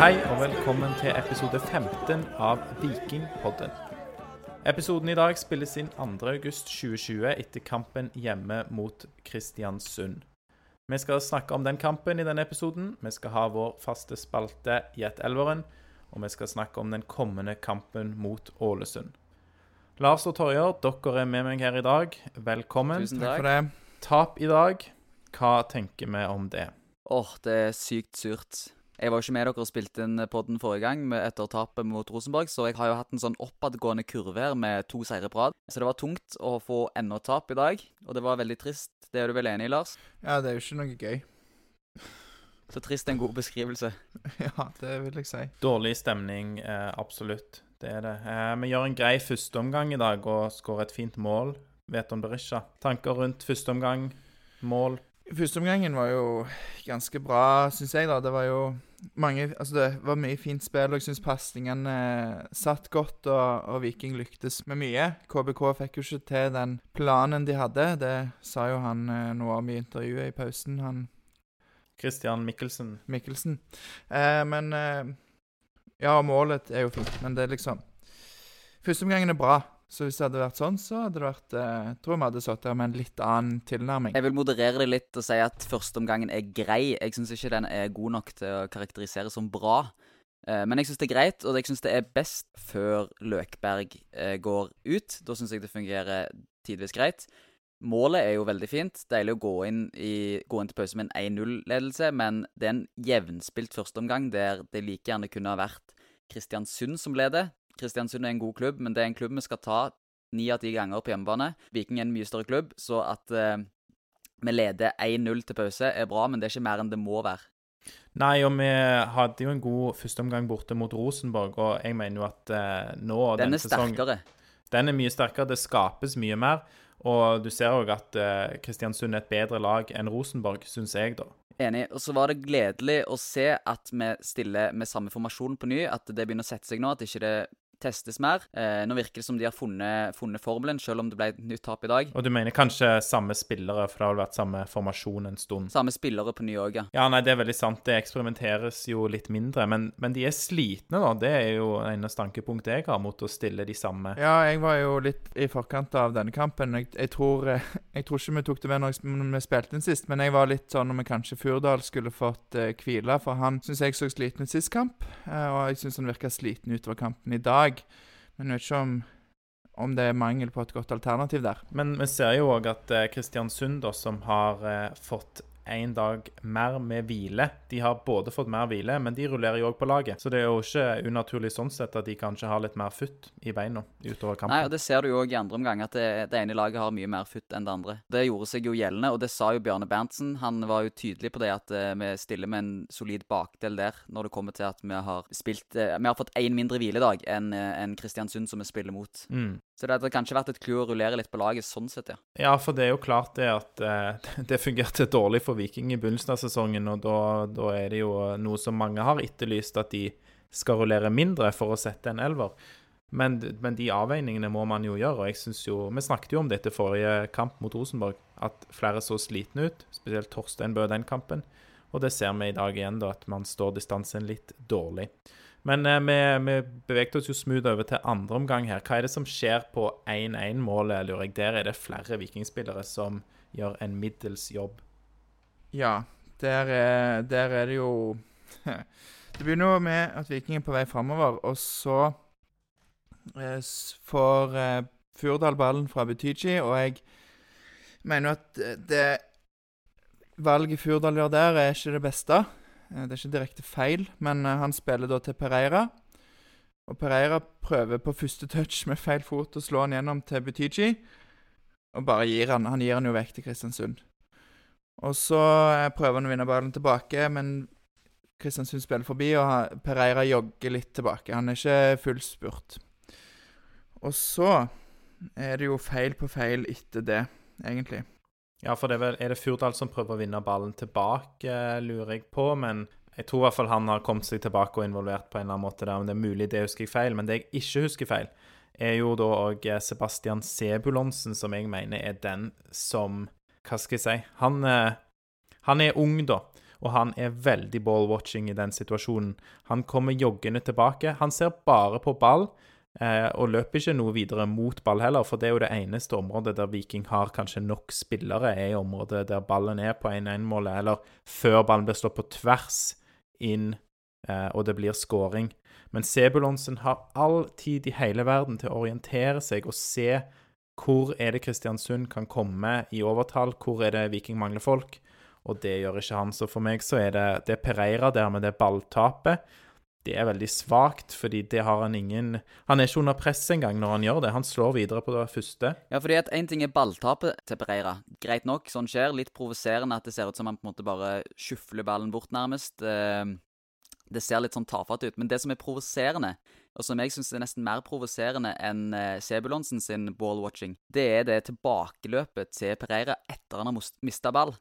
Hei og velkommen til episode 15 av Vikingpodden. Episoden i dag spilles inn 2.8.2020 etter kampen hjemme mot Kristiansund. Vi skal snakke om den kampen i denne episoden. Vi skal ha vår faste spalte Gjett elveren. Og vi skal snakke om den kommende kampen mot Ålesund. Lars og Torjer, dere er med meg her i dag. Velkommen. Tusen Takk takk. for det. Tap i dag. Hva tenker vi om det? Åh, det er sykt surt. Jeg var jo ikke med dere og spilte inn podden forrige gang etter tapet mot Rosenborg, så jeg har jo hatt en sånn oppadgående kurve her med to seire på rad. Så det var tungt å få enda tap i dag, og det var veldig trist. Det er du vel enig i, Lars? Ja, det er jo ikke noe gøy. Så trist er en god beskrivelse. Ja, det vil jeg si. Dårlig stemning, eh, absolutt. Det er det. Eh, vi gjør en grei førsteomgang i dag og skårer et fint mål. Vet om Berisha. Tanker rundt førsteomgang, mål? Førsteomgangen var jo ganske bra, syns jeg. da. Det var jo mange Altså, det var mye fint spill, og jeg syns pasningene eh, satt godt, og, og Viking lyktes med mye. KBK fikk jo ikke til den planen de hadde. Det sa jo han eh, noe om i intervjuet i pausen, han Christian Mikkelsen. Mikkelsen. Eh, men eh, Ja, målet er jo fint, men det er liksom Førsteomgangen er bra. Så hvis det hadde vært sånn, så hadde det vært Jeg tror vi hadde sittet her med en litt annen tilnærming. Jeg vil moderere det litt og si at førsteomgangen er grei. Jeg syns ikke den er god nok til å karakterisere som bra. Eh, Men jeg syns det er greit, og jeg syns det er best før Løkberg eh, går ut. Da syns jeg det fungerer tidvis greit. Målet er jo veldig fint. Deilig å gå inn, i, gå inn til pause med en 1-0-ledelse, men det er en jevnspilt førsteomgang der det like gjerne kunne ha vært Kristiansund som leder. Kristiansund er en god klubb, men det er en klubb vi skal ta ni av ti ganger på hjemmebane. Viking er en mye større klubb, så at eh, vi leder 1-0 til pause er bra, men det er ikke mer enn det må være. Nei, og vi hadde jo en god førsteomgang borte mot Rosenborg, og jeg mener jo at eh, nå Den er sesongen- sterkere. Den er mye sterkere. Det skapes mye mer. Og du ser òg at eh, Kristiansund er et bedre lag enn Rosenborg, syns jeg, da. Enig. Og så var det gledelig å se at vi stiller med samme formasjon på ny. At det begynner å sette seg nå. At ikke det testes mer. Eh, nå virker det som de har funnet, funnet formelen, selv om det ble et nytt tap i dag. Og du mener kanskje samme spillere, for det har vel vært samme formasjon en stund? Samme spillere på New York, ja. Ja, nei, det er veldig sant. Det eksperimenteres jo litt mindre. Men, men de er slitne, da. Det er jo eneste ankepunktet jeg har mot å stille de samme. Ja, jeg var jo litt i forkant av denne kampen. Jeg, jeg, tror, eh, jeg tror ikke vi tok det med når, jeg, når vi spilte den sist, men jeg var litt sånn om vi kanskje Furdal skulle fått eh, hvile, for han syns jeg så sliten ut sist kamp, eh, og jeg syns han virka sliten utover kampen i dag. Men jeg vet ikke om, om det er mangel på et godt alternativ der. Men vi ser jo òg at eh, Kristiansund, da, som har eh, fått én dag mer med hvile De har både fått mer hvile, men de rullerer jo òg på laget. Så det er jo ikke unaturlig sånn sett at de kanskje har litt mer futt i beina utover kampen. Nei, og Det ser du jo òg i andre omgang, at det, det ene laget har mye mer futt enn det andre. Det gjorde seg jo gjeldende, og det sa jo Bjarne Berntsen. Han var jo tydelig på det at eh, vi stiller med en solid bakdel der, når det kommer til at vi har spilt eh, Vi har fått én mindre hviledag enn eh, enn Kristiansund, som vi spiller mot. Mm. Så det hadde kanskje vært et clou å rullere litt på laget sånn sett, ja. Ja, for det er jo klart det at eh, det fungerte dårlig for Viking i begynnelsen av sesongen, og da, da er det jo noe som mange har etterlyst, at de skal rullere mindre for å sette en elver. Men, men de avveiningene må man jo gjøre, og jeg syns jo Vi snakket jo om dette forrige kamp mot Rosenborg, at flere så slitne ut, spesielt Torstein Bø den kampen. Og det ser vi i dag igjen, da, at man står distansen litt dårlig. Men eh, vi, vi beveget oss jo smooth over til andre omgang her. Hva er det som skjer på 1-1-målet, lurer jeg? Der er det flere vikingspillere som gjør en middels jobb. Ja, der er, der er det jo Det begynner jo med at Viking er på vei framover, og så eh, får eh, Furdal ballen fra Butichi, og jeg mener jo at eh, det valget Furdal gjør der, er ikke det beste. Eh, Det er ikke direkte feil, men eh, han spiller da til Pereira. Og Pereira prøver på første touch med feil fot å slå han gjennom til Butichi, og bare gir han. Han gir han jo vekk til Kristiansund. Og så eh, prøver han å vinne ballen tilbake, men Kristiansund spiller forbi, og Pereira jogger litt tilbake. Han er ikke full spurt. Og så er det jo feil på feil etter det, egentlig. Ja, for det er, vel, er det Furdal som prøver å vinne ballen tilbake, eh, lurer jeg på. Men jeg tror i hvert fall han har kommet seg tilbake og involvert på en eller annen måte der. Men det er mulig det husker jeg feil. Men det jeg ikke husker feil, er jo da òg Sebastian Sebulonsen, som jeg mener er den som Hva skal jeg si? Han, eh, han er ung, da. og han er veldig ball-watching i den situasjonen. Han kommer joggende tilbake. Han ser bare på ball. Eh, og løper ikke noe videre mot ball heller, for det er jo det eneste området der Viking har kanskje nok spillere, er i området der ballen er på 1-1-målet, eller før ballen blir slått på tvers inn, eh, og det blir scoring. Men Sebulonsen har all tid i hele verden til å orientere seg og se hvor er det Kristiansund kan komme i overtall, hvor er det Viking mangler folk, og det gjør ikke han. Så for meg så er det, det er Pereira der med det balltapet det er veldig svakt, fordi det har han ingen Han er ikke under press engang når han gjør det. Han slår videre på det første. Ja, fordi at én ting er balltapet til Pereira. Greit nok, sånn skjer. Litt provoserende at det ser ut som han på en måte bare sjufler ballen bort, nærmest. Eh, det ser litt sånn tafatt ut. Men det som er provoserende, og som jeg syns er nesten mer provoserende enn eh, Sebulonsen sin ball-watching, det er det tilbakeløpet til Pereira etter han har mista ball.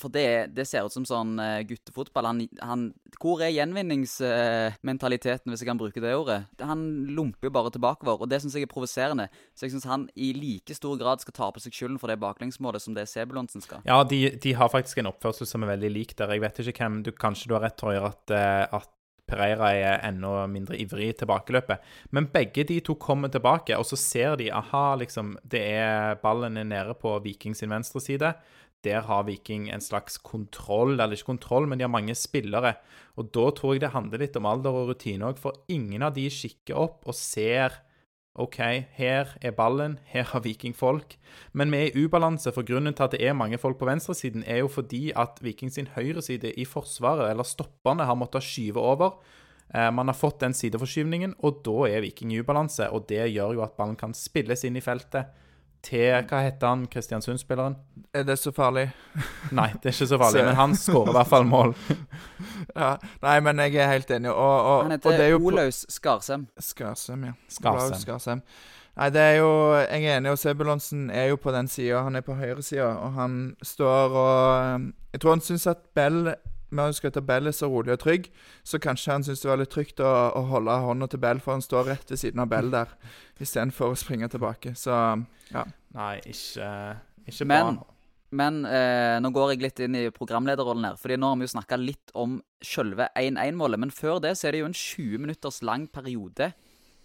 For det, det, ser ut som sånn uh, guttefotball. Han, han, hvor er gjenvinningsmentaliteten, hvis jeg kan bruke det ordet? Han lumper jo bare tilbakeover, og det syns jeg er provoserende. Så jeg syns han i like stor grad skal ta på seg skylden for det baklengsmålet som det Sebulonsen skal. Ja, de, de, har faktisk en oppførsel som er veldig lik der. Jeg vet ikke hvem du, Kanskje du har rett, Torjer, at, uh, at Pereira er enda mindre ivrig i tilbakeløpet. Men begge de to kommer tilbake, og så ser de aha, liksom, det er ballen er nede på Viking sin venstre side der har Viking en slags kontroll, eller ikke kontroll, men de har mange spillere. Og da tror jeg det handler litt om alder og rutine òg, for ingen av de kikker opp og ser OK, her er ballen, her har Viking folk. Men vi er i ubalanse, for grunnen til at det er mange folk på venstresiden, er jo fordi at Viking sin høyreside i Forsvaret, eller stopperne, har måttet skyve over. Eh, man har fått den sideforskyvningen, og da er Viking i ubalanse. Og det gjør jo at ballen kan spilles inn i feltet til Hva heter han, Kristiansund-spilleren? Er det så farlig? Nei, det er ikke så farlig, så. men han skårer i hvert fall mål. ja, Nei, men jeg er helt enig. Og, og, han heter Olaus Skarsem. Skarsem, ja. Skarsem. Skarsem. Nei, det er jo Jeg er enig, og Sebulonsen er jo på den sida. Han er på høyresida, og han står og Jeg tror han syns at Bell med å skryte Bell er så rolig og trygg, så kanskje han syns det var litt trygt å, å holde hånda til Bell, for han står rett ved siden av Bell der, istedenfor å springe tilbake. Så ja. Nei, ikke, ikke men, bra. Men eh, nå går jeg litt inn i programlederrollen her. fordi nå har vi jo snakka litt om selve 1-1-målet. Men før det så er det jo en 20 minutters lang periode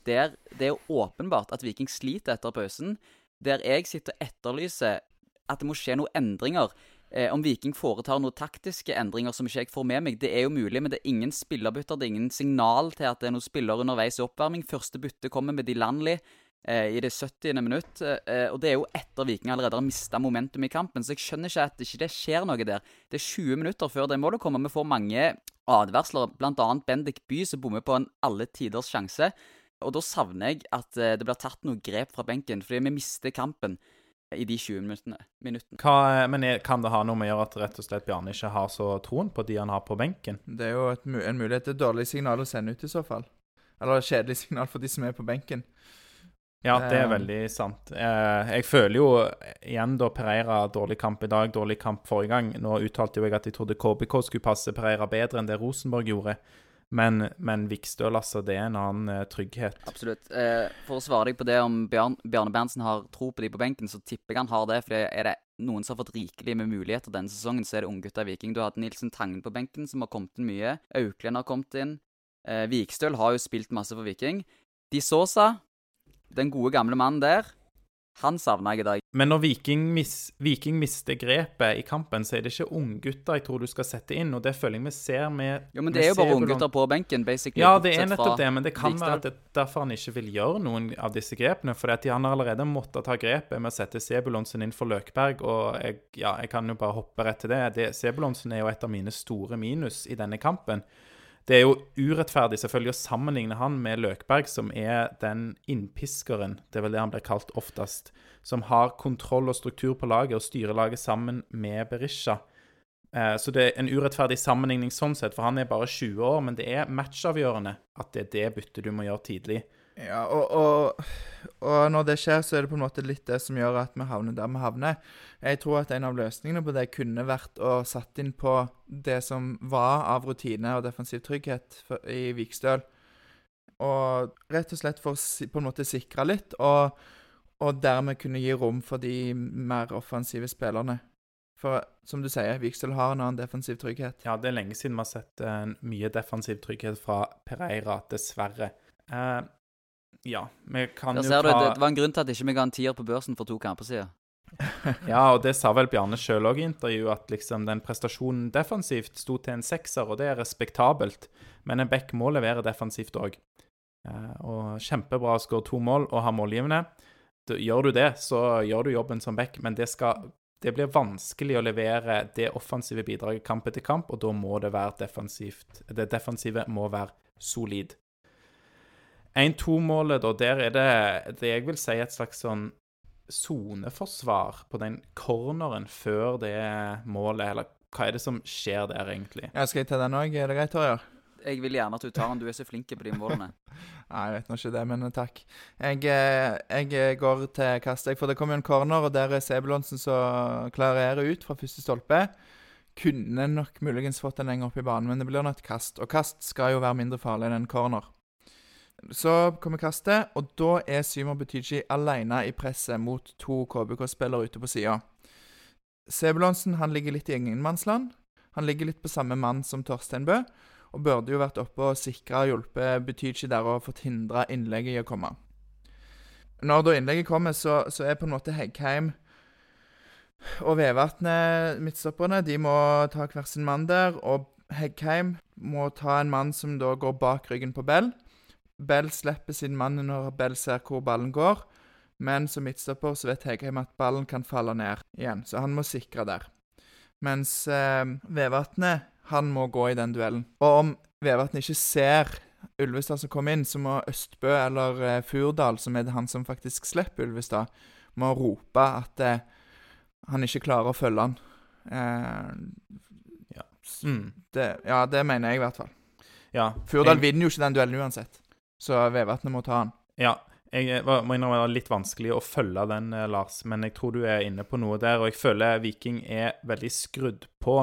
der det er åpenbart at Viking sliter etter pausen. Der jeg sitter og etterlyser at det må skje noen endringer. Eh, om Viking foretar noen taktiske endringer som ikke jeg får med meg, det er jo mulig, men det er ingen spillerbytter. Det er ingen signal til at det er noen spiller underveis i oppvarming. Første bytte kommer med Dilanli eh, i det 70. minutt. Eh, og det er jo etter Viking allerede har mista momentum i kampen, så jeg skjønner ikke at det ikke skjer noe der. Det er 20 minutter før det målet kommer. Vi får mange advarsler, bl.a. Bendik By, som bommer på en alle tiders sjanse. Og da savner jeg at eh, det blir tatt noe grep fra benken, fordi vi mister kampen i de 20 minuttene. minuttene. Hva, men er, Kan det ha noe med å gjøre at rett og slett Bjarne ikke har så troen på de han har på benken? Det er jo et, en mulighet. Et dårlig signal å sende ut i så fall. Eller et kjedelig signal for de som er på benken. Ja, det er veldig sant. Eh, jeg føler jo igjen da Pereira dårlig kamp i dag, dårlig kamp forrige gang. Nå uttalte jo jeg at jeg trodde KBK skulle passe Pereira bedre enn det Rosenborg gjorde. Men, men Vikstøl, altså, det er en annen uh, trygghet. Absolutt. Eh, for å svare deg på det om Bjørn, Bjarne Berntsen har tro på de på benken, så tipper jeg han har det. For er det noen som har fått rikelig med muligheter denne sesongen, så er det unggutta Viking. Du har hatt Nilsen Tangen på benken, som har kommet inn mye. Auklend har kommet inn. Eh, Vikstøl har jo spilt masse for Viking. De Sosa, den gode gamle mannen der, han savna jeg i dag. Men når Viking, mis, Viking, mister grepet i kampen, så er det ikke unggutter jeg tror du skal sette inn. Og det føler jeg vi ser med Jo, men det er jo bare unggutter på benken, basically. Ja, det er nettopp det, men det kan være at det er derfor han ikke vil gjøre noen av disse grepene. For han har allerede måttet ta grepet med å sette Sebulonsen inn for Løkberg. Og jeg, ja, jeg kan jo bare hoppe rett til det. det Sebulonsen er jo et av mine store minus i denne kampen. Det er jo urettferdig selvfølgelig å sammenligne han med Løkberg, som er den innpiskeren, det er vel det han blir kalt oftest, som har kontroll og struktur på laget og styrer laget sammen med Berisha. Eh, så det er en urettferdig sammenligning sånn sett, for han er bare 20 år, men det er matchavgjørende at det er det byttet du må gjøre tidlig. Ja, og, og, og, når det skjer, så er det på en måte litt det som gjør at vi havner der vi havner. Jeg tror at en av løsningene på det kunne vært å satt inn på det som var av rutine og defensiv trygghet i Vikstøl. Og rett og slett for å på en måte sikre litt, og, og dermed kunne gi rom for de mer offensive spillerne. For som du sier, Vikstøl har en annen defensiv trygghet. Ja, det er lenge siden vi har sett eh, mye defensiv trygghet fra Pereira, dessverre. Eh, ja, vi kan Der jo ser du, ta det, det var en grunn til at ikke vi ga en tier på børsen for to kamper siden. Ja, og det sa vel Bjarne sjøl òg i intervjuet, at liksom den prestasjonen defensivt sto til en sekser, og det er respektabelt. Men en back må levere defensivt òg. Eh, og kjempebra å skåre to mål og ha målgivende. Gjør du det, så gjør du jobben som back, men det skal det blir vanskelig å levere det offensive bidraget kamp etter kamp, og da må det være defensivt. Det defensive må være solid. 1-2-målet, da, der er det det jeg vil si et slags sånn soneforsvar på den corneren før det målet, eller hva er det som skjer der, egentlig? Ja, skal jeg ta den òg? Er det greit, Torjer? Jeg vil gjerne at du tar den. Du er så flink på de målene. Nei, jeg vet nå ikke det, men eh, takk. Jeg, eh, jeg eh, går til kast, jeg, for det kommer jo en corner, og der er Sebulonsen som klarerer ut fra første stolpe. Kunne nok muligens fått den lenger opp i banen, men det blir nå et kast. Og kast skal jo være mindre farlig enn en corner. Så kommer kastet, og da er Symer Butichi alene i presset mot to KBK-spillere ute på sida. Sebulonsen ligger litt i ingenmannsland. Han ligger litt på samme mann som Torstein Bø og burde jo vært oppe og sikra og hjulpet Butichi der og fått hindra innlegget i å komme. Når da innlegget kommer, så, så er på en måte Heggheim og Vevatnet midtstopperne. De må ta hver sin mann der, og Heggheim må ta en mann som da går bak ryggen på Bell. Bell slipper sin mann når Bell ser hvor ballen går, men som midtstopper så vet Hegheim at ballen kan falle ned igjen, så han må sikre der. Mens eh, Vevatnet han må gå i den duellen. Og om Vevatnet ikke ser Ulvestad som kommer inn, så må Østbø eller eh, Furdal, som er han som faktisk slipper Ulvestad, må rope at eh, han ikke klarer å følge han. Eh, Ja. Mm. det, ja, det mener jeg i hvert fall. Ja. Furdal vinner jo ikke den duellen uansett, så Vevatnet må ta han. Ja, jeg må innrømme det var litt vanskelig å følge den, eh, Lars, men jeg tror du er inne på noe der. Og jeg føler Viking er veldig skrudd på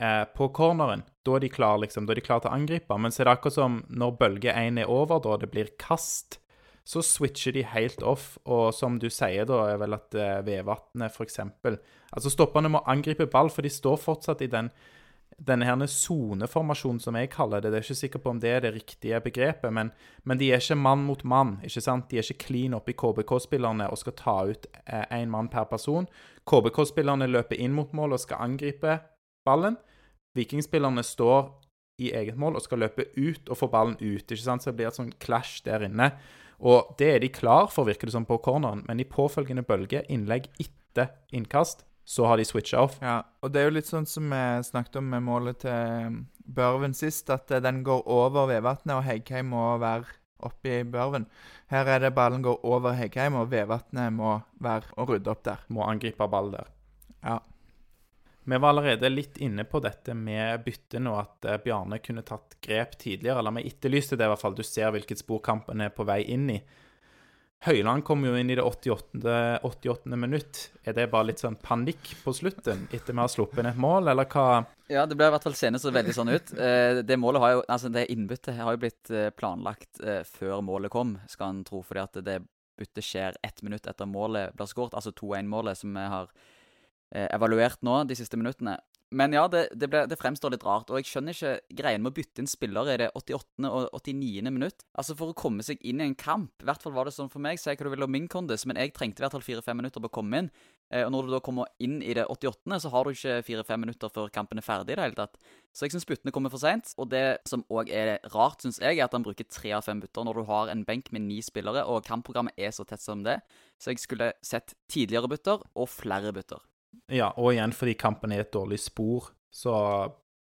eh, på corneren. Da er de klar liksom, da er de klar til å angripe. Men så er det akkurat som når bølge én er over, da det blir kast, så switcher de helt off. Og som du sier, da, er vel at eh, Vevatnet f.eks. Altså stopperne må angripe ball, for de står fortsatt i den denne her soneformasjonen, som jeg kaller det. Det er ikke sikker på om det er det riktige begrepet, men, men de er ikke mann mot mann. ikke sant? De er ikke clean oppi KBK-spillerne og skal ta ut én mann per person. KBK-spillerne løper inn mot mål og skal angripe ballen. Vikingspillerne står i eget mål og skal løpe ut og få ballen ut. ikke sant? Så det blir et sånn clash der inne. Og det er de klar for, virker det som, på corneren, men i påfølgende bølge, innlegg etter innkast, så har de switcha off. Ja, og det er jo litt sånn som vi snakket om med målet til Børven sist, at eh, den går over Vevatnet, og Heggheim må være oppi Børven. Her er det ballen går over Heggheim, og Vevatnet må være og rydde opp der. Må angripe ball der. Ja. Vi var allerede litt inne på dette med byttene, og at eh, Bjarne kunne tatt grep tidligere. Eller vi etterlyste det, i hvert fall. Du ser hvilket spor kampen er på vei inn i. Høyland kom jo inn i det 88. 88. minutt. Er det bare litt sånn panikk på slutten etter vi har sluppet inn et mål, eller hva? Ja, det ble i hvert fall seende så veldig sånn ut. Eh, det målet har jo, altså det innbyttet har jo blitt eh, planlagt eh, før målet kom, skal en tro. Fordi at det byttet skjer ett minutt etter målet blir skåret. Altså 2-1-målet som vi har evaluert nå de siste minuttene. Men ja, det, det, ble, det fremstår litt rart. Og jeg skjønner ikke greien med å bytte inn spillere i det 88. og 89. minutt. Altså For å komme seg inn i en kamp, i hvert fall var det sånn for meg, si hva du vil om min kondis, men jeg trengte i hvert fall fire-fem minutter på å komme inn. Eh, og når du da kommer inn i det 88., så har du ikke fire-fem minutter før kampen er ferdig i det hele tatt. Så jeg syns byttene kommer for seint. Og det som òg er rart, syns jeg, er at han bruker tre av fem bytter når du har en benk med ni spillere, og kampprogrammet er så tett som det. Så jeg skulle sett tidligere bytter og flere bytter. Ja, og igjen fordi kampen er et dårlig spor, så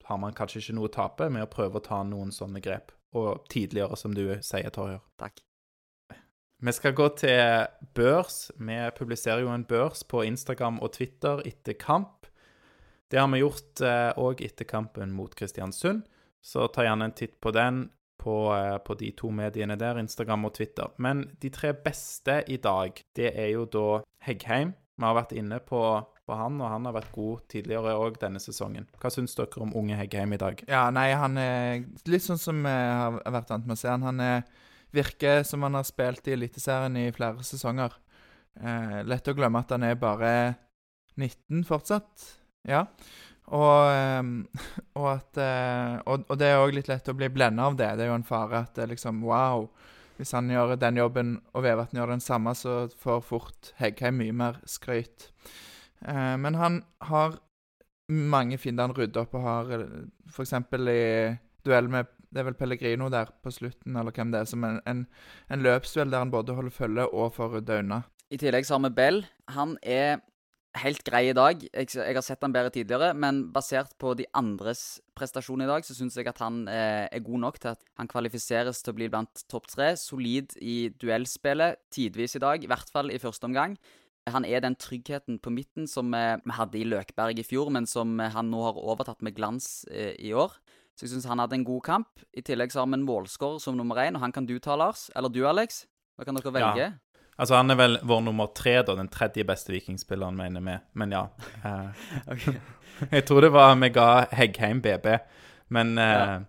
har man kanskje ikke noe å tape med å prøve å ta noen sånne grep. Og tidligere, som du sier, Torjer. Takk. Vi skal gå til børs. Vi publiserer jo en børs på Instagram og Twitter etter kamp. Det har vi gjort òg etter kampen mot Kristiansund, så ta gjerne en titt på den på, eh, på de to mediene der, Instagram og Twitter. Men de tre beste i dag, det er jo da Heggheim. Vi har vært inne på, på han, og han har vært god tidligere òg denne sesongen. Hva syns dere om unge Heggheim i dag? Ja, nei, han er litt sånn som jeg har vært vant med å se han. Han er, virker som han har spilt i Eliteserien i flere sesonger. Eh, lett å glemme at han er bare 19 fortsatt. Ja. Og, ehm, og at eh, og, og det er òg litt lett å bli blenda av det. Det er jo en fare at det er liksom Wow. Hvis han gjør den jobben, og Vevatn gjør den samme, så får fort Heggheim mye mer skryt. Eh, men han har mange fiender han rydder opp og har f.eks. i duell med det er vel Pellegrino der på slutten, eller hvem det er, som en, en, en løpsduell der han både holder følge og får rydda unna. I tillegg så har vi Bell. Han er helt grei i dag. Jeg, jeg, har sett han bedre tidligere, men basert på de andres prestasjon i dag, så syns jeg at han eh, er god nok til at han kvalifiseres til å bli blant topp tre. Solid i duellspillet, tidvis i dag, i hvert fall i første omgang. Han er den tryggheten på midten som eh, vi hadde i Løkberg i fjor, men som eh, han nå har overtatt med glans eh, i år. Så jeg syns han hadde en god kamp. I tillegg så har vi en målskårer som nummer én, og han kan du ta, Lars. Eller du, Alex. Hva kan dere velge? Ja. Altså, han er vel vår nummer tre, da. Den tredje beste vikingspilleren, mener vi. Men ja. Jeg tror det var vi ga Heggheim BB. Men, ja.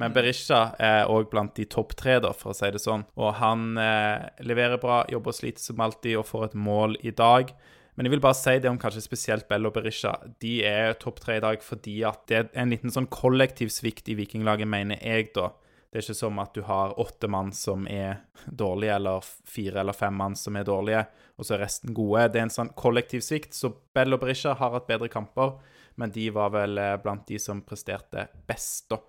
Men Berisha er òg blant de topp tre, da, for å si det sånn. Og han eh, leverer bra, jobber og sliter som alltid, og får et mål i dag. Men jeg vil bare si det om kanskje spesielt Bell og Berisha. De er topp tre i dag fordi at det er en liten sånn kollektiv svikt i Vikinglaget, mener jeg, da. Det er ikke som at du har åtte mann som er dårlige, eller fire eller fem mann som er dårlige, og så er resten gode. Det er en sånn kollektiv svikt. Så Bello Berisha har hatt bedre kamper, men de var vel eh, blant de som presterte best, da.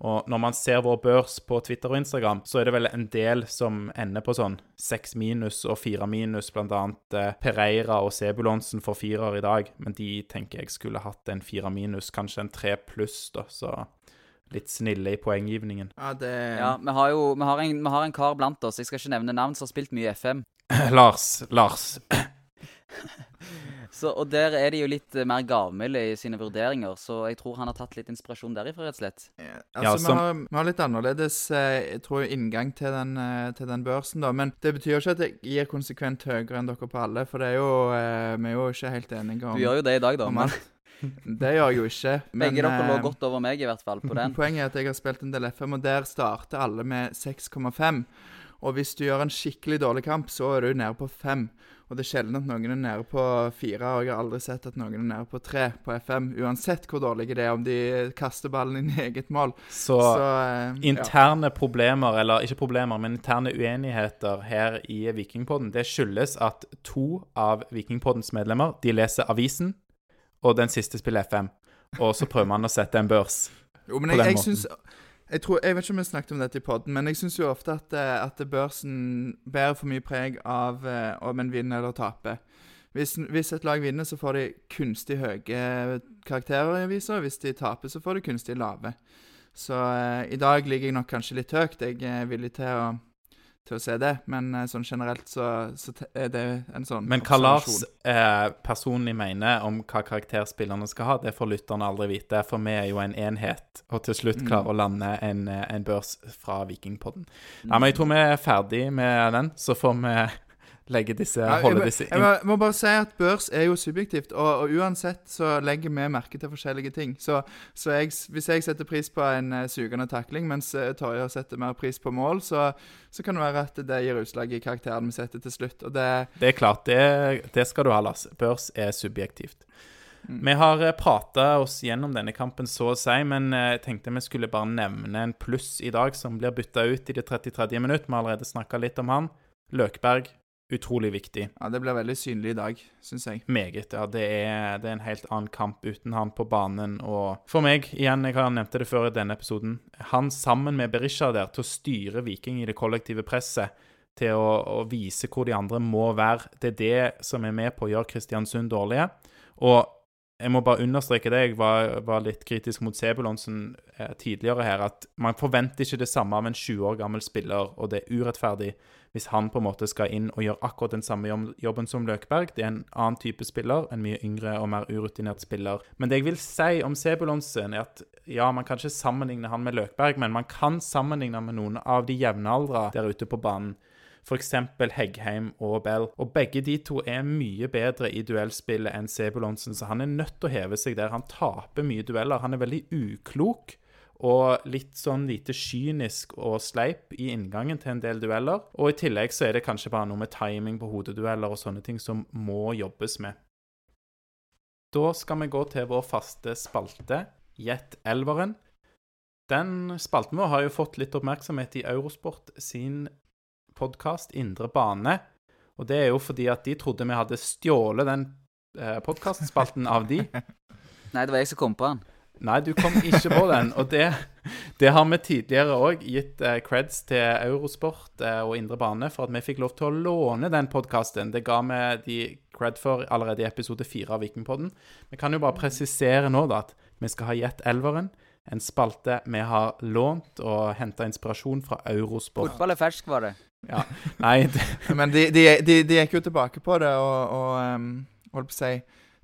Og når man ser vår børs på Twitter og Instagram, så er det vel en del som ender på sånn seks minus og fire minus, annet eh, Pereira og Sebulonsen får firer i dag. Men de tenker jeg skulle hatt en fire minus, kanskje en tre pluss, da. Så litt snille i poenggivningen. Ja, det Ja, vi har jo vi har en, vi har en kar blant oss, jeg skal ikke nevne navn, som har spilt mye FM. Lars. Lars. Så, og der er de jo litt uh, mer gavmilde i sine vurderinger, så jeg tror han har tatt litt inspirasjon derifra, rett og slett. Ja, altså, ja, som... vi, har, vi, har, litt annerledes eh, jeg tror, inngang til den, eh, til den, børsen, da. Men det betyr jo ikke at jeg gir konsekvent høyere enn dere på alle, for det er jo, eh, vi er jo ikke helt enige om Du gjør jo det i dag, da. Men... Det gjør jeg jo ikke. Men, Begge dere lå godt over meg, i hvert fall, på den. Poenget er at jeg har spilt en del FM, og der starter alle med 6,5. Og hvis du gjør en skikkelig dårlig kamp, så er du nede på 5. Og det er sjelden at noen er nede på fire, og jeg har aldri sett at noen er nede på tre på FM. Uansett hvor dårlige det er, om de kaster ballen inn i eget mål. Så, Så eh, interne ja. problemer, eller ikke problemer, men interne uenigheter her i Vikingpodden, det skyldes at to av Vikingpoddens medlemmer de leser avisen, og den siste spiller FM. Og så prøver man å sette en børs. Jo, men jeg, jeg synes, jeg, tror, jeg, vet ikke om vi snakket om dette i poden, men jeg syns jo ofte at, eh, at, børsen bærer for mye preg av eh, om en vinner eller taper. Hvis, hvis, et lag vinner, så får de kunstig høye karakterer i avisa. Hvis de taper, så får de kunstig lave. Så eh, i dag ligger jeg nok kanskje litt høyt. Jeg er villig til å til å se det, men eh, sånn generelt så, så er det en sånn Men hva Lars eh, personlig mener om hva karakterspillerne skal ha, det får lytterne aldri vite, for vi er jo en enhet, og til slutt klarer mm. å lande en, eh, en, børs fra Vikingpodden. Nei, men jeg tror vi er ferdig med den, så får vi legge disse, ja, holde disse inn. Jeg må, bare si at børs er jo subjektivt, og, og uansett så legger vi merke til forskjellige ting. Så, så jeg, hvis jeg setter pris på en uh, sugende takling, mens uh, Torje setter mer pris på mål, så, så, kan det være at det gir utslag i karakteren vi setter til slutt. Og det, det er klart, det, det skal du ha, Lars. Børs er subjektivt. Mm. Vi har eh, prata oss gjennom denne kampen så å si, men jeg tenkte vi skulle bare nevne en pluss i dag som blir bytta ut i det 33. minutt. Vi har allerede snakka litt om han. Løkberg utrolig viktig. Ja, Det blir veldig synlig i dag, syns jeg. Meget. ja. Det er, det er, en helt annen kamp uten han på banen. Og for meg, igjen, jeg har nevnt det før i denne episoden, han sammen med Berisha der til å styre Viking i det kollektive presset, til å, å vise hvor de andre må være, det er det som er med på å gjøre Kristiansund dårlige. Og jeg må bare understreke det. Jeg var, var litt kritisk mot Sebulonsen eh, tidligere her. At man forventer ikke det samme av en 20 år gammel spiller, og det er urettferdig hvis han på en måte skal inn og gjøre akkurat den samme jobben som Løkberg. Det er en annen type spiller, en mye yngre og mer urutinert spiller. Men det jeg vil si om Sebulonsen, er at ja, man kan ikke sammenligne han med Løkberg, men man kan sammenligne med noen av de jevnaldra der ute på banen f.eks. Heggheim og Bell. Og begge de to er mye bedre i duellspillet enn Sebulonsen, så han er nødt til å heve seg der. Han taper mye dueller. Han er veldig uklok. Og litt sånn lite kynisk og sleip i inngangen til en del dueller. Og i tillegg så er det kanskje bare noe med timing på hodedueller og sånne ting som må jobbes med. Da skal vi gå til vår faste spalte, Gjett elveren. Den spalten vår har jo fått litt oppmerksomhet i Eurosport sin podkast Indre bane. Og det er jo fordi at de trodde vi hadde stjålet den eh, podkastspalten av de. Nei, det var jeg som kom på den. Nei, du kom ikke på den. Og det, det har vi tidligere òg gitt eh, creds til Eurosport eh, og Indre Bane for at vi fikk lov til å låne den podkasten. Det ga vi de cred for allerede i episode fire av Vikingpodden. Vi kan jo bare presisere nå da at vi skal ha gitt elveren. En spalte vi har lånt og henta inspirasjon fra Eurosport. Fotball er fersk, var det. Ja. Nei, det, Men de, de, de, de gikk jo tilbake på det og, og um, holdt på å si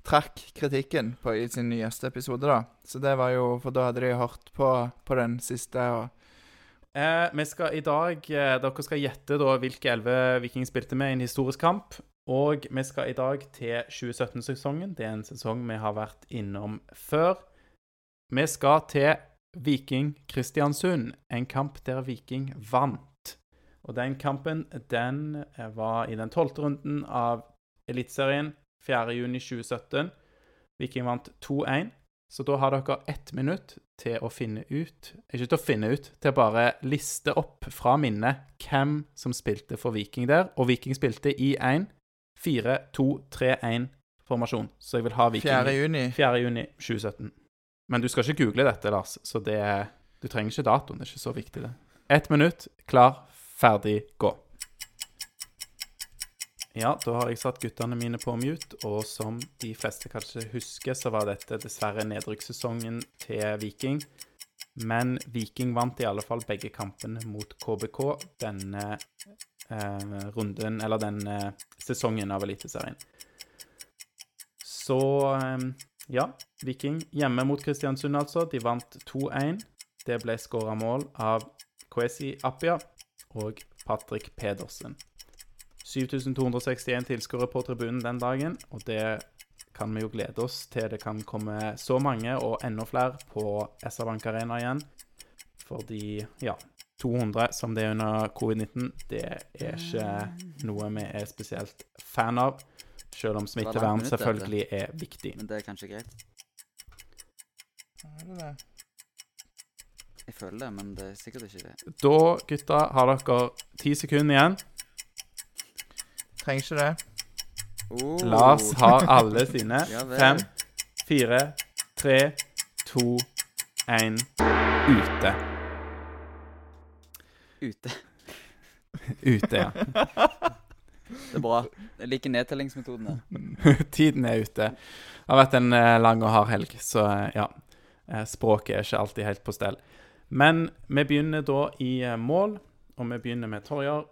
trakk kritikken på, i sin nyeste episode, da. Så det var jo For da hadde de hørt på, på den siste. og Eh, vi skal i dag eh, Dere skal gjette da hvilke elleve Viking spilte med i en historisk kamp. Og vi skal i dag til 2017-sesongen. Det er en sesong vi har vært innom før. Vi skal til Viking Kristiansund, en kamp der Viking vant. Og den kampen den eh, var i den tolvte runden av Eliteserien 4.6.2017. Viking vant 2-1. Så da har dere ett minutt til å finne ut Ikke til å finne ut, til å bare liste opp fra minnet hvem som spilte for Viking der. Og Viking spilte i 1 4-2-3-1-formasjon. Så jeg vil ha Viking 4. juni. 4. juni 2017. Men du skal ikke google dette, Lars, så det, du trenger ikke datoen. Det er ikke så viktig, det. Ett minutt, klar, ferdig, gå. Ja, da har jeg satt guttene mine på mute, og som de fleste kanskje husker, så var dette dessverre nedrykkssesongen til Viking. Men Viking vant i alle fall begge kampene mot KBK denne eh, runden, eller denne sesongen av Eliteserien. Så eh, ja, Viking hjemme mot Kristiansund, altså. De vant 2-1. Det ble skåra mål av Kwesi Appia og Patrick Pedersen. 7261 tilskuere på tribunen den dagen, og det kan vi jo glede oss til det kan komme så mange og enda flere på SR-Bank Arena igjen. Fordi, ja 200 som det er under covid-19, det er ikke noe vi er spesielt fan av. Selv om smittevern selvfølgelig er viktig. Men det er kanskje greit. Er det det? Jeg føler det, men det er sikkert ikke det. Da, gutta, har dere ti sekunder igjen. Trenger ikke det. Oh. Lars har alle sine. Ja vel. Fem, fire, tre, to, én Ute. Ute. Ute, ja. Det er bra. Jeg liker nedtellingsmetodene. Tiden er ute. Det har vært en eh, lang og hard helg, så eh, ja. Eh, Språket er ikke alltid helt på stell. Men vi begynner da i eh, mål, og vi begynner med Torjar.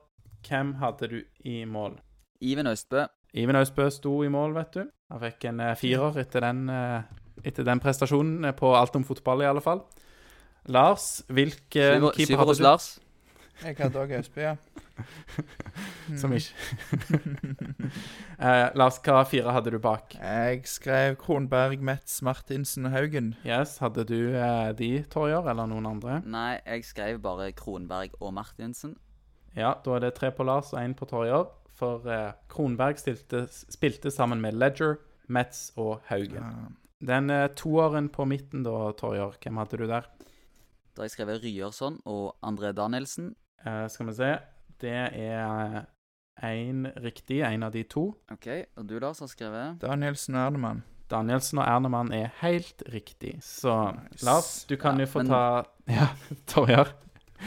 Hvem hadde du i mål? Iven Østbø. Iven Østbø sto i mål, vet du. Han fikk en eh, firer etter den, eh, etter den prestasjonen på alt om fotball, i alle fall. Lars, hvilken keeper hadde du? Lars. Jeg hadde òg Østbø, ja. Som ikke eh, Lars, hva fire hadde du bak? Jeg skrev Kronberg, Metz, Martinsen og Haugen. Yes, Hadde du eh, de, Torjer, eller noen andre? Nei, jeg skrev bare Kronberg og Martinsen. Ja, da er det tre på Lars og én på Torjer. For eh, Kronberg stilte, spilte sammen med Ledger, Metz og Haugen. Ja. Den eh, toeren på midten, da, Torjer, hvem hadde du der? Da har jeg skrevet Ryerson og André Danielsen. Eh, skal vi se. Det er én riktig, en av de to. OK. Og du, Lars, har skrevet Danielsen og Ernemann. Danielsen og Ernemann er helt riktig. Så Nice. Lars, du kan Ja, jo få men- ta Ja, Torjar.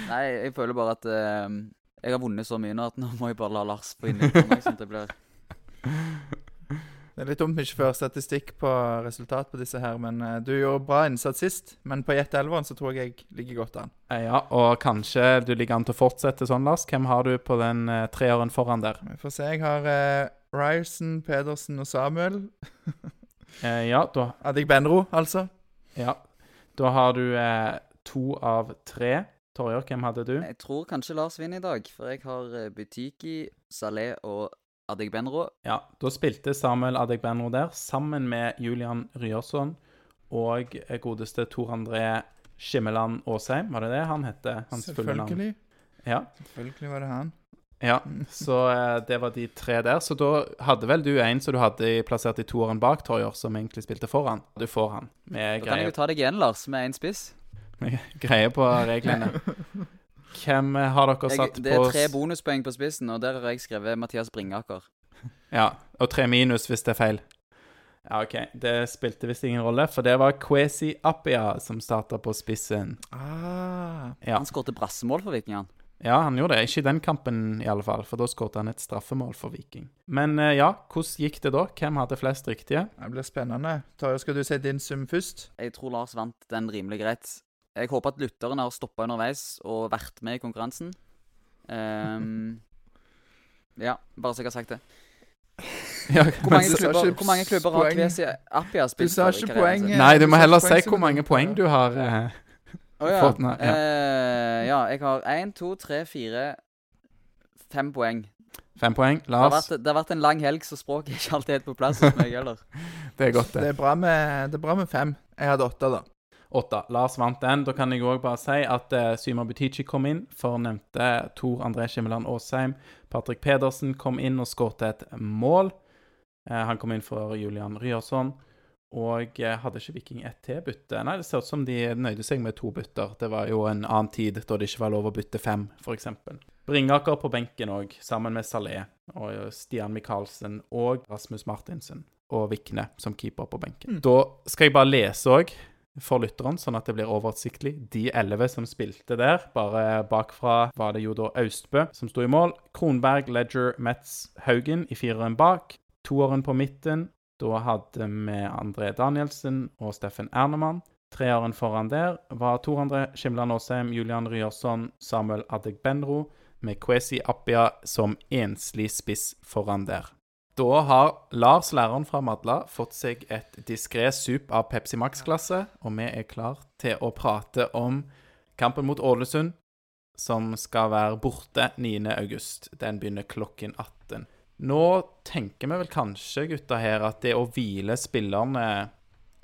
Nei, jeg føler bare at uh, jeg har vunnet så mye nå at nå må jeg bare la Lars få inn litt for meg, sånn at det blir Det er litt dumt vi ikke fører statistikk på resultat på disse her, men eh, du gjorde bra innsats sist. Men på Jet Elveren så tror jeg jeg ligger godt an. Eh, Ja, og kanskje du ligger an til å fortsette sånn, Lars. Hvem har du på den uh, treåren foran der? Vi får se. Jeg har uh, Ryerson, Pedersen og Samuel. uh, ja, da, Adik Benro, altså. ja. da har du uh, to av tre. Torjer, hvem hadde du? Jeg tror kanskje Lars vinner i dag, for jeg har eh, Butiki, Salé og Adegbenro. Ja, da spilte Samuel Adegbenro der, sammen med Julian Ryerson og eh, godeste Tor André Skimmeland Aasheim. Var det det han het? Hans fulle navn? Selvfølgelig. Ja. Selvfølgelig var det han. Ja, så eh, det var de tre der. Så da hadde vel du en som du hadde plassert i toeren bak, Torjer, som egentlig spilte foran. Du får han med Da kan jeg jo ta deg igjen, Lars, med én spiss. med greie på reglene. Hvem har dere satt på det er tre bonuspoeng på spissen, og der har jeg skrevet Mathias Bringaker. Ja, og tre minus hvis det er feil. Ja, OK. Det spilte visst ingen rolle, for det var Kwesi Appia som starta på spissen. Ah. Ja. Han skåret brassemål for Vikingene. ja, han gjorde det. Ikke i den kampen, i alle fall, for da skåret han et straffemål for Viking. Men eh, ja, hvordan gikk det da? Hvem hadde flest riktige? Det blir spennende. Tarjei, skal du si din sum først? Jeg tror Lars vant den rimelig greit. Jeg håper at lytterne har stoppa underveis og vært med i konkurransen. Um, ja, bare så jeg har sagt det. Ja, Hvor mange klubber, hvor mange klubber har. Kvesi Appia spilt Du sa ikke poeng. Nei, du må heller si hvor mange poeng du har. uh, oh, ja. Fått ja. Uh, ja, jeg har én, to, tre, fire Fem poeng. Fem poeng. Det har, Lars, vært, det har vært en lang helg, så språket er ikke alltid helt på plass hos meg heller. det er godt, Det det. er bra med, det er bra med fem. Jeg hadde åtte, da. Åtte. Lars vant den. Da kan jeg òg bare si at uh, Syma Butichi kom inn for nevnte Tor André Skimmeland Aasheim. Patrick Pedersen kom inn og skåret et mål. Uh, han kom inn for Julian Ryerson. Og eh, hadde ikke Viking ett til bytte? Nei, det ser ut som de nøyde seg med to bytter. Det var jo en annen tid da det ikke var lov å bytte fem, f.eks. Bringaker på benken òg, sammen med Salé og Stian Michaelsen og Rasmus Martinsen. Og Vikne som keeper på benken. Da skal jeg bare lese òg for lytteren, sånn at det blir oversiktlig. De elleve som spilte der, bare bakfra var det jo da Austbø som sto i mål. Kronberg, Ledger, Metz, Haugen i fireren bak. Toeren på midten. Da hadde vi André Danielsen og Steffen Ernemann. Treeren foran der var Tor André Skimland Aasheim, Julian Ryerson, Samuel Adegbenro, med Kwesi Appia som enslig spiss foran der. Da har Lars, læreren fra Madla, fått seg et diskré sup av Pepsi Max-klasse, og vi er klar til å prate om kampen mot Ålesund, som skal være borte 9. august. Den begynner klokken 18. Nå tenker vi vel kanskje, gutta her, at det å hvile spillerne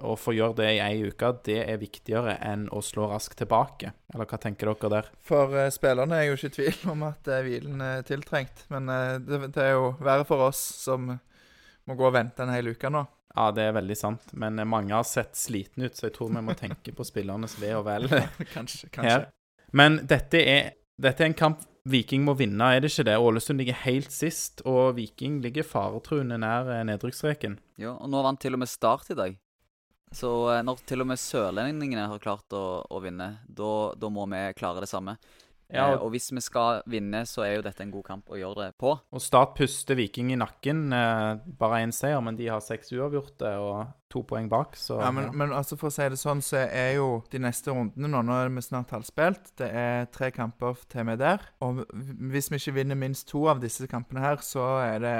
og få gjøre det i ei uke, det er viktigere enn å slå raskt tilbake. Eller hva tenker dere der? For uh, spillerne er jo ikke i tvil om at uh, hvilen er tiltrengt. Men uh, det, det er jo verre for oss som må gå og vente en hel uke nå. Ja, det er veldig sant, men mange har sett slitne ut, så jeg tror vi må tenke på spillernes ve og vel kanskje. her. Men dette er, dette er en kamp Viking må vinne, er det ikke det? Ålesund ligger helt sist, og Viking ligger faretruende nær nedrykksstreken. Ja, og nå vant til og med Start i dag. Så eh, når til og med sørlendingene har klart å, å vinne, da må vi klare det samme. Ja, eh, og hvis vi skal vinne, så er jo dette en god kamp å gjøre det på. Og Start puster Viking i nakken. Eh, bare én seier, men de har seks uavgjorte og to poeng bak, så Ja, men, men altså for å si det sånn, så er jo de neste rundene nå Nå er vi snart halvspilt. Det er tre kamper til vi er der. Og hvis vi ikke vinner minst to av disse kampene her, så er det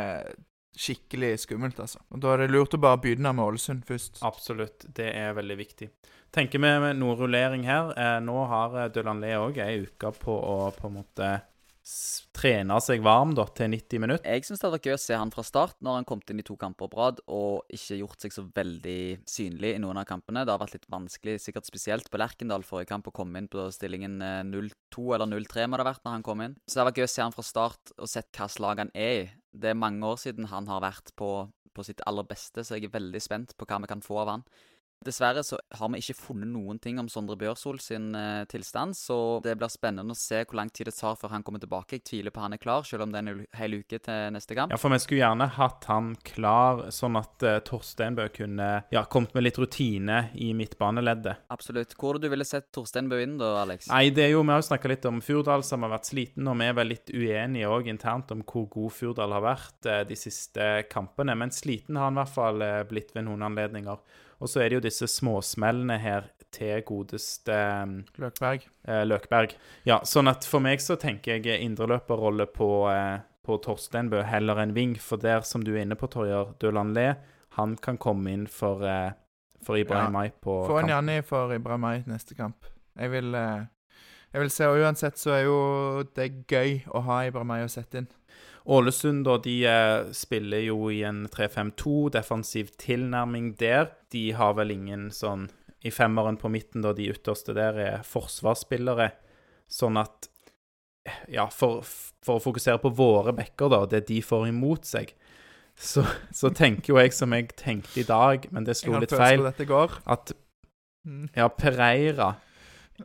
skikkelig skummelt, altså. Og da er det lurt å bare begynne med Ålesund først. Absolutt, det er veldig viktig. Tenker vi med noe rullering her. Eh, nå har eh, Le òg ei uke på å på en måte trene seg varm da, til 90 minutter. Jeg syns det hadde vært gøy å se han fra start, når han kom inn i to kamper på rad og ikke gjort seg så veldig synlig i noen av kampene. Det har vært litt vanskelig, sikkert spesielt på Lerkendal forrige kamp, å komme inn på stillingen eh, 0-2 eller 0-3 må det ha vært når han kom inn. Så det hadde vært gøy å se han fra start og sett hva lag han er i. Det er mange år siden han har vært på, på sitt aller beste, så jeg er veldig spent på hva vi kan få av han. Dessverre så har vi ikke funnet noen ting om Sondre Børsol sin eh, tilstand, så det blir spennende å se hvor lang tid det tar før han kommer tilbake. Jeg tviler på han er klar, selv om det er en hel uke til neste kamp. Ja, for vi skulle gjerne hatt han klar, sånn at uh, Torsteinbø kunne ja, kommet med litt rutine i midtbaneleddet. Absolutt. Hvor du ville sett Torstein Bø inn da, Alex? Nei, det er jo, Vi har jo snakka litt om Furdal, som har vært sliten, og vi er vel litt uenige òg internt om hvor god Furdal har vært eh, de siste kampene. Men sliten har han i hvert fall eh, blitt ved noen anledninger. Og så er det jo disse småsmellene her til godeste eh, Løkberg. eh, Løkberg. Ja, sånn at for meg så tenker jeg indreløperrolle på, eh, på Torsteinbø heller enn Ving. For der, som du er inne på, Torjer Døland Le, han kan komme inn for, eh, for Ibrahim Ja. Mai på Få en. Janni for Ibrahimai neste kamp. Jeg vil, eh, jeg vil se, og uansett så er jo det gøy å ha Ibrahimai å sette inn. Ålesund da, de eh, spiller jo i en 3-5-2, defensiv tilnærming der. De har vel ingen sånn I femmeren på midten, da, de ytterste der er forsvarsspillere. Sånn at Ja, for, for å fokusere på våre backer, da, det de får imot seg, så, så tenker jo jeg som jeg tenkte i dag, men det slo litt feil, at Mm. ja, Pereira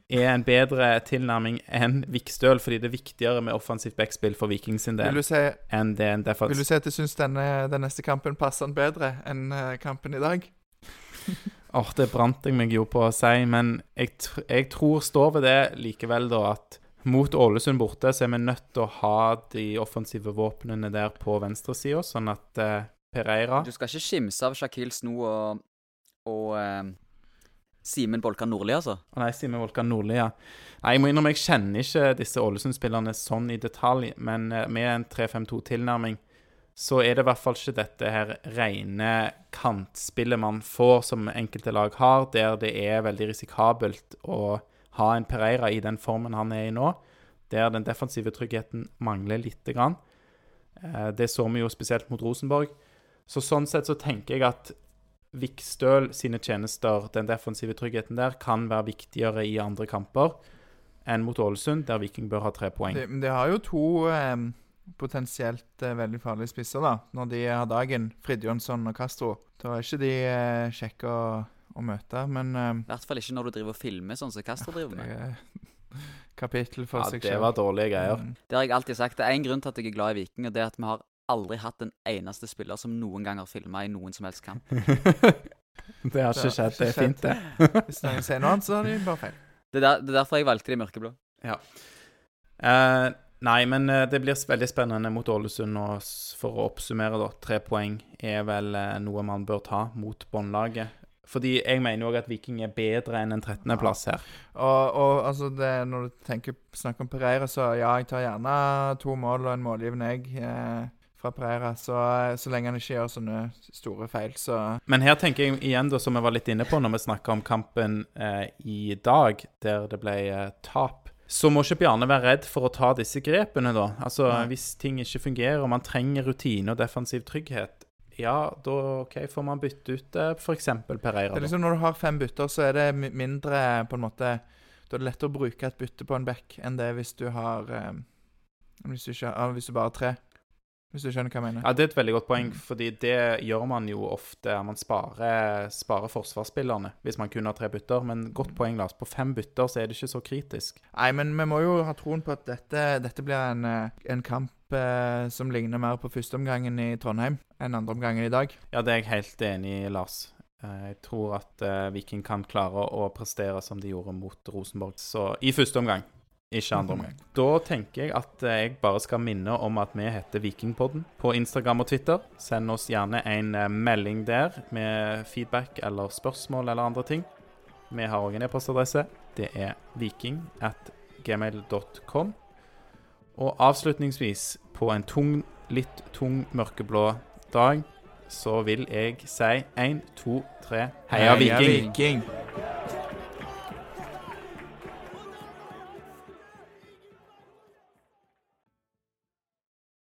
er en bedre tilnærming enn Vikstøl, fordi det er viktigere med offensivt backspill for Viking sin Vil del du si, enn det en vil du si at du syns denne, den neste kampen passer han bedre enn eh, kampen i dag? Åh, det brant jeg meg jo på å si, men jeg, tr jeg tror står ved det likevel, da, at mot Ålesund borte så er vi nødt til å ha de offensive våpnene der på venstresida, sånn at eh, Pereira Du skal ikke skimse av Shakil Sno og, og eh, Simen Bolkan Nordli, altså? Nei, Simen Volkan Nordli, ja. Nei, jeg må innrømme, jeg kjenner ikke disse Ålesund-spillerne sånn i detalj, men eh, med en 3-5-2-tilnærming så er det i hvert fall ikke dette her rene kantspillet man får, som enkelte lag har, der det er veldig risikabelt å ha en Pereira i den formen han er i nå, der den defensive tryggheten mangler lite grann. Eh, Det så vi jo spesielt mot Rosenborg. Så sånn sett så tenker jeg at Vikstøl sine tjenester, den defensive tryggheten der, kan være viktigere i andre kamper enn mot Ålesund, der Viking bør ha tre poeng. De, de har jo to eh, potensielt eh, veldig farlige spisser, da, når de har dagen. Fridtjonsson og Castro. Da er ikke de eh, kjekke å, å møte, men eh, I hvert fall ikke når du driver og filmer, sånn som Castro driver det med. er kapittel for Ja, seg det var dårlige greier. Mm. Det har jeg alltid sagt. Det er én grunn til at jeg er glad i Viking, og det er at vi har aldri hatt en eneste spiller som noen gang har filma i noen som helst kamp. det har ikke skjedd. ikke Det er fint, det. Hvis noen sier noe annet, så har de bare feil. Det er, der, det er derfor jeg valgte de mørkeblå. Eh, nei, men eh, det blir veldig spennende mot Ålesund. Og for å oppsummere, da. Tre poeng er vel eh, noe man bør ta mot båndlaget. Fordi jeg mener òg at Viking er bedre enn en 13.-plass her. Og, og altså, det, når du tenker, snakker om Pereira, så ja, jeg tar gjerne to mål og en målgivende egg eh, fra Pereira. Så, så lenge han ikke gjør sånne store feil, så Men her tenker jeg igjen, da, som jeg var litt inne på når vi snakka om kampen eh, i dag, der det ble eh, tap, så må ikke Bjarne være redd for å ta disse grepene, da. Altså, Nei. Hvis ting ikke fungerer, og man trenger rutine og defensiv trygghet, ja, da OK, får man bytte ut eh, f.eks. Pereira. Det er liksom Når du har fem bytter, så er det mindre på en måte Da er det lettere å bruke et bytte på en back enn det hvis du har eh, hvis, du ikke, hvis du bare har tre. Hvis du skjønner hva jeg mener. Ja, Det er et veldig godt poeng, fordi det gjør man jo ofte. Man sparer, sparer forsvarsspillerne hvis man kun har tre bytter. Men godt poeng, Lars. På fem bytter så er det ikke så kritisk. Nei, men vi må jo ha troen på at dette, dette blir en, eh, en kamp eh, som ligner mer på førsteomgangen i Trondheim enn andreomgangen i dag. Ja, det er jeg helt enig i, Lars. Eh, Jeg tror at eh, Viking kan klare å prestere som de gjorde mot Rosenborg. Så i første omgang, ikke andre omgang. Da tenker jeg at eh, jeg bare skal minne om at vi heter Vikingpodden på Instagram og Twitter. Send oss gjerne en eh, melding der med feedback eller spørsmål eller andre ting. Vi har òg en e-postadresse. Det er viking at gmail.com. Og avslutningsvis, på en tung, litt tung mørkeblå dag, så vil jeg si én, to, tre Heia Viking! Viking!